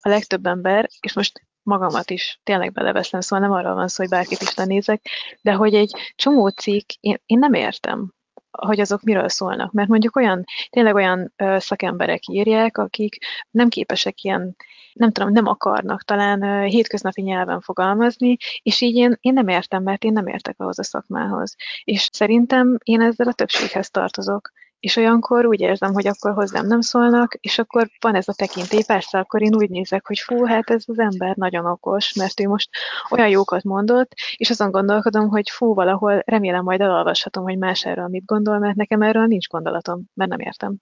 a legtöbb ember, és most magamat is tényleg beleveszem, szóval nem arra van szó, hogy bárkit is lenézek, de hogy egy csomó cikk, én, én nem értem, hogy azok miről szólnak. Mert mondjuk olyan, tényleg olyan ö, szakemberek írják, akik nem képesek ilyen, nem tudom, nem akarnak talán ö, hétköznapi nyelven fogalmazni, és így én, én nem értem, mert én nem értek ahhoz a szakmához. És szerintem én ezzel a többséghez tartozok. És olyankor úgy érzem, hogy akkor hozzám nem szólnak, és akkor van ez a tekintély. Persze, akkor én úgy nézek, hogy fú, hát ez az ember nagyon okos, mert ő most olyan jókat mondott, és azon gondolkodom, hogy fú, valahol remélem majd elolvashatom, hogy más erről mit gondol, mert nekem erről nincs gondolatom, mert nem értem.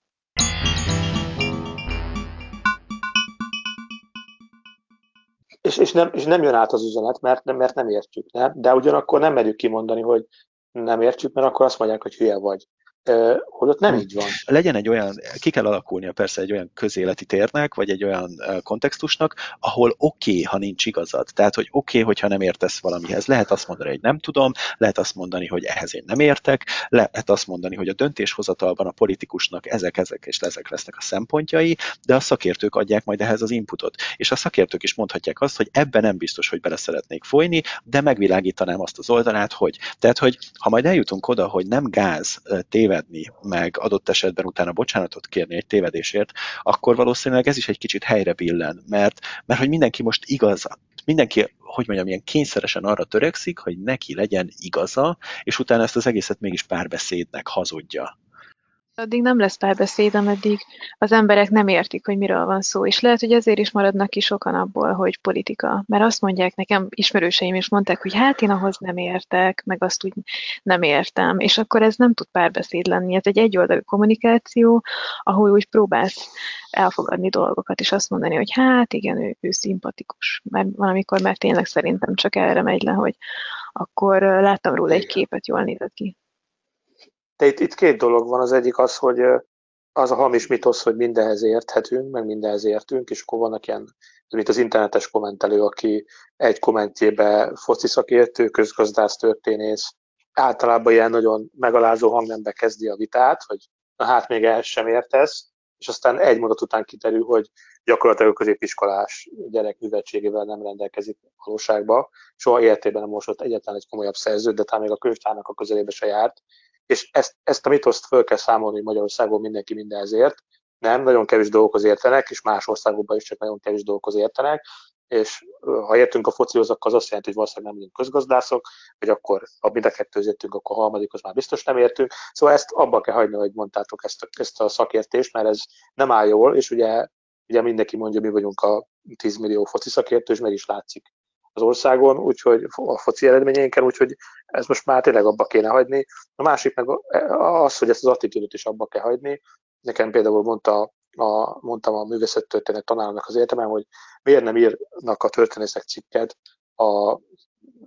És, és, nem, és nem jön át az üzenet, mert, mert nem értjük. Nem? De ugyanakkor nem merjük kimondani, hogy nem értjük, mert akkor azt mondják, hogy hülye vagy holott nem hm. így van. Legyen egy olyan, ki kell alakulnia persze egy olyan közéleti térnek, vagy egy olyan kontextusnak, ahol oké, okay, ha nincs igazad. Tehát, hogy oké, okay, hogyha nem értesz valamihez. Lehet azt mondani, hogy nem tudom, lehet azt mondani, hogy ehhez én nem értek, lehet azt mondani, hogy a döntéshozatalban a politikusnak ezek, ezek és ezek lesznek a szempontjai, de a szakértők adják majd ehhez az inputot. És a szakértők is mondhatják azt, hogy ebben nem biztos, hogy bele szeretnék folyni, de megvilágítanám azt az oldalát, hogy. Tehát, hogy ha majd eljutunk oda, hogy nem gáz téve tévedni, meg adott esetben utána bocsánatot kérni egy tévedésért, akkor valószínűleg ez is egy kicsit helyre billen, mert, mert hogy mindenki most igaz, mindenki, hogy mondjam, ilyen kényszeresen arra törekszik, hogy neki legyen igaza, és utána ezt az egészet mégis párbeszédnek hazudja addig nem lesz párbeszéd, ameddig az emberek nem értik, hogy miről van szó. És lehet, hogy ezért is maradnak ki sokan abból, hogy politika. Mert azt mondják nekem, ismerőseim is mondták, hogy hát én ahhoz nem értek, meg azt úgy nem értem. És akkor ez nem tud párbeszéd lenni. Ez egy egyoldalú kommunikáció, ahol úgy próbálsz elfogadni dolgokat, és azt mondani, hogy hát igen, ő, ő szimpatikus. Mert valamikor már tényleg szerintem csak erre megy le, hogy akkor láttam róla egy képet, jól nézett ki. De itt, itt két dolog van. Az egyik az, hogy az a hamis mitosz, hogy mindenhez érthetünk, meg mindenhez értünk, és akkor vannak ilyen, mint az internetes kommentelő, aki egy kommentjébe foci szakértő, közgazdász, történész, általában ilyen nagyon megalázó hangnembe kezdi a vitát, hogy na hát még ehhez sem értesz, és aztán egy mondat után kiderül, hogy gyakorlatilag a középiskolás gyerek műveltségével nem rendelkezik valóságban. Soha életében nem mosott egyetlen egy komolyabb szerzőt, de talán még a könyvtárnak a közelébe se járt, és ezt, ezt a mitoszt föl kell számolni, hogy Magyarországon mindenki mindenhez ért. Nem, nagyon kevés dolgokhoz értenek, és más országokban is csak nagyon kevés dolgokhoz értenek, és ha értünk a focihoz, akkor az azt jelenti, hogy valószínűleg nem vagyunk közgazdászok, vagy akkor ha mind a kettőz értünk, akkor a harmadikhoz már biztos nem értünk. Szóval ezt abba kell hagyni, hogy mondtátok ezt a, ezt a szakértést, mert ez nem áll jól, és ugye, ugye mindenki mondja, mi vagyunk a 10 millió foci szakértő, és meg is látszik az országon, úgyhogy a foci eredményeinken, úgyhogy ez most már tényleg abba kéne hagyni. A másik meg az, hogy ezt az attitűdöt is abba kell hagyni. Nekem például mondta a, mondtam a művészettörténet tanárnak az egyetemen, hogy miért nem írnak a történészek cikket a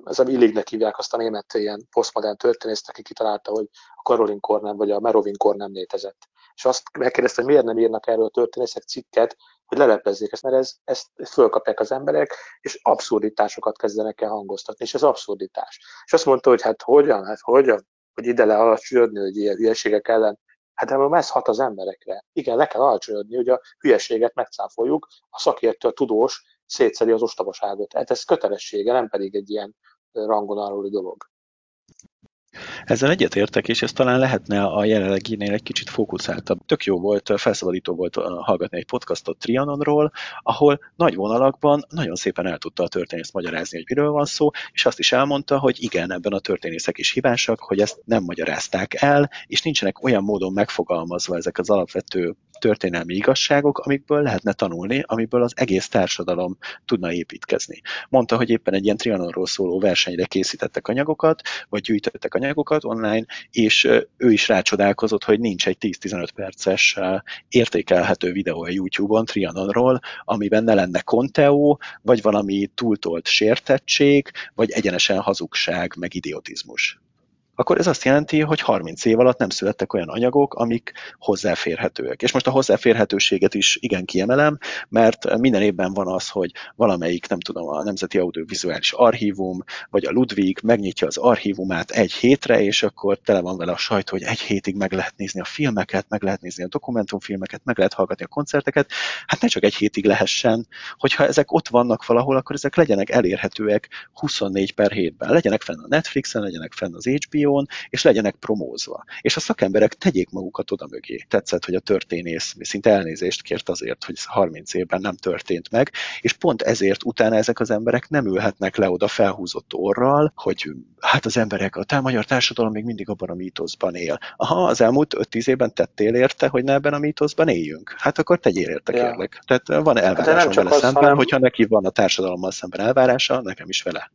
ez a Illignek hívják azt a német ilyen posztmodern történészt, aki kitalálta, hogy a Karolin nem, vagy a Merovin nem létezett. És azt megkérdezte, hogy miért nem írnak erről történészek cikket, hogy leleplezzék ezt, mert ez, ezt fölkapják az emberek, és abszurditásokat kezdenek el hangoztatni, és ez abszurditás. És azt mondta, hogy hát hogyan, hát hogyan, hogy ide le alacsonyodni, hogy ilyen hülyeségek ellen Hát de ez hat az emberekre. Igen, le kell alacsonyodni, hogy a hülyeséget megcáfoljuk, a szakértő, a tudós szétszedi az ostobaságot. Hát ez kötelessége, nem pedig egy ilyen rangon aluli dolog. Ezzel egyetértek, és ez talán lehetne a jelenleginél egy kicsit fókuszáltabb. Tök jó volt, felszabadító volt hallgatni egy podcastot Trianonról, ahol nagy vonalakban nagyon szépen el tudta a történész magyarázni, hogy miről van szó, és azt is elmondta, hogy igen, ebben a történészek is hibásak, hogy ezt nem magyarázták el, és nincsenek olyan módon megfogalmazva ezek az alapvető történelmi igazságok, amikből lehetne tanulni, amiből az egész társadalom tudna építkezni. Mondta, hogy éppen egy ilyen Trianonról szóló versenyre készítettek anyagokat, vagy gyűjtöttek anyagokat online, és ő is rácsodálkozott, hogy nincs egy 10-15 perces értékelhető videó a YouTube-on Trianonról, amiben ne lenne konteó, vagy valami túltolt sértettség, vagy egyenesen hazugság, meg idiotizmus akkor ez azt jelenti, hogy 30 év alatt nem születtek olyan anyagok, amik hozzáférhetőek. És most a hozzáférhetőséget is igen kiemelem, mert minden évben van az, hogy valamelyik, nem tudom, a Nemzeti Audiovizuális Archívum, vagy a Ludwig megnyitja az archívumát egy hétre, és akkor tele van vele a sajtó, hogy egy hétig meg lehet nézni a filmeket, meg lehet nézni a dokumentumfilmeket, meg lehet hallgatni a koncerteket. Hát ne csak egy hétig lehessen, hogyha ezek ott vannak valahol, akkor ezek legyenek elérhetőek 24 per hétben. Legyenek fenn a Netflixen, legyenek fenn az HBO-n, és legyenek promózva. És a szakemberek tegyék magukat oda mögé. Tetszett, hogy a történész szinte elnézést kért azért, hogy 30 évben nem történt meg, és pont ezért utána ezek az emberek nem ülhetnek le oda felhúzott orral, hogy hát az emberek, a magyar társadalom még mindig abban a mítoszban él. Aha, az elmúlt 5-10 évben tettél érte, hogy ne ebben a mítoszban éljünk. Hát akkor tegyél érte, ja. kérlek. Tehát van elvárásom vele szemben, hanem... hogyha neki van a társadalommal szemben elvárása, nekem is vele.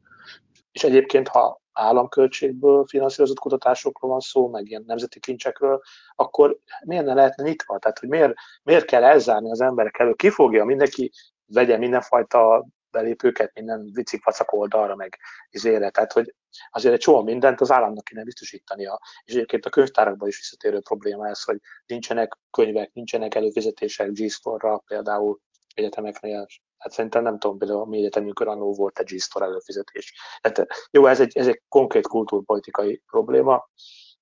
És egyébként, ha államköltségből finanszírozott kutatásokról van szó, meg ilyen nemzeti kincsekről, akkor miért ne lehetne nyitva? Tehát, hogy miért, miért kell elzárni az emberek elő? Ki fogja, mindenki vegye mindenfajta belépőket, minden vicik vacak oldalra, meg izére. Tehát, hogy azért egy csomó mindent az államnak kéne biztosítania. És egyébként a könyvtárakban is visszatérő probléma ez, hogy nincsenek könyvek, nincsenek előfizetések G-Store-ra például egyetemeknél. Hát szerintem nem tudom, például a mi egyetemünkön annó volt egy G-Store előfizetés. Tehát jó, ez egy, ez egy konkrét kultúrpolitikai probléma,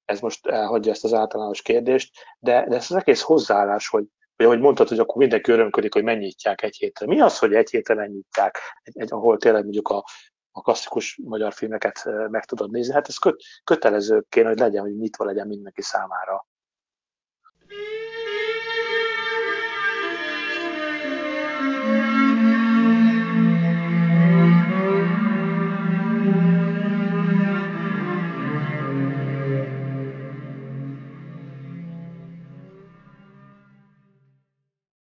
ez most elhagyja ezt az általános kérdést, de, de ez az egész hozzáállás, hogy vagy ahogy mondtad, hogy akkor mindenki örömködik, hogy megnyitják egy hétre. Mi az, hogy egy hétre megnyitják, egy, egy, ahol tényleg mondjuk a, a klasszikus magyar filmeket meg tudod nézni? Hát ez köt, kötelező kéne, hogy legyen, hogy nyitva legyen mindenki számára.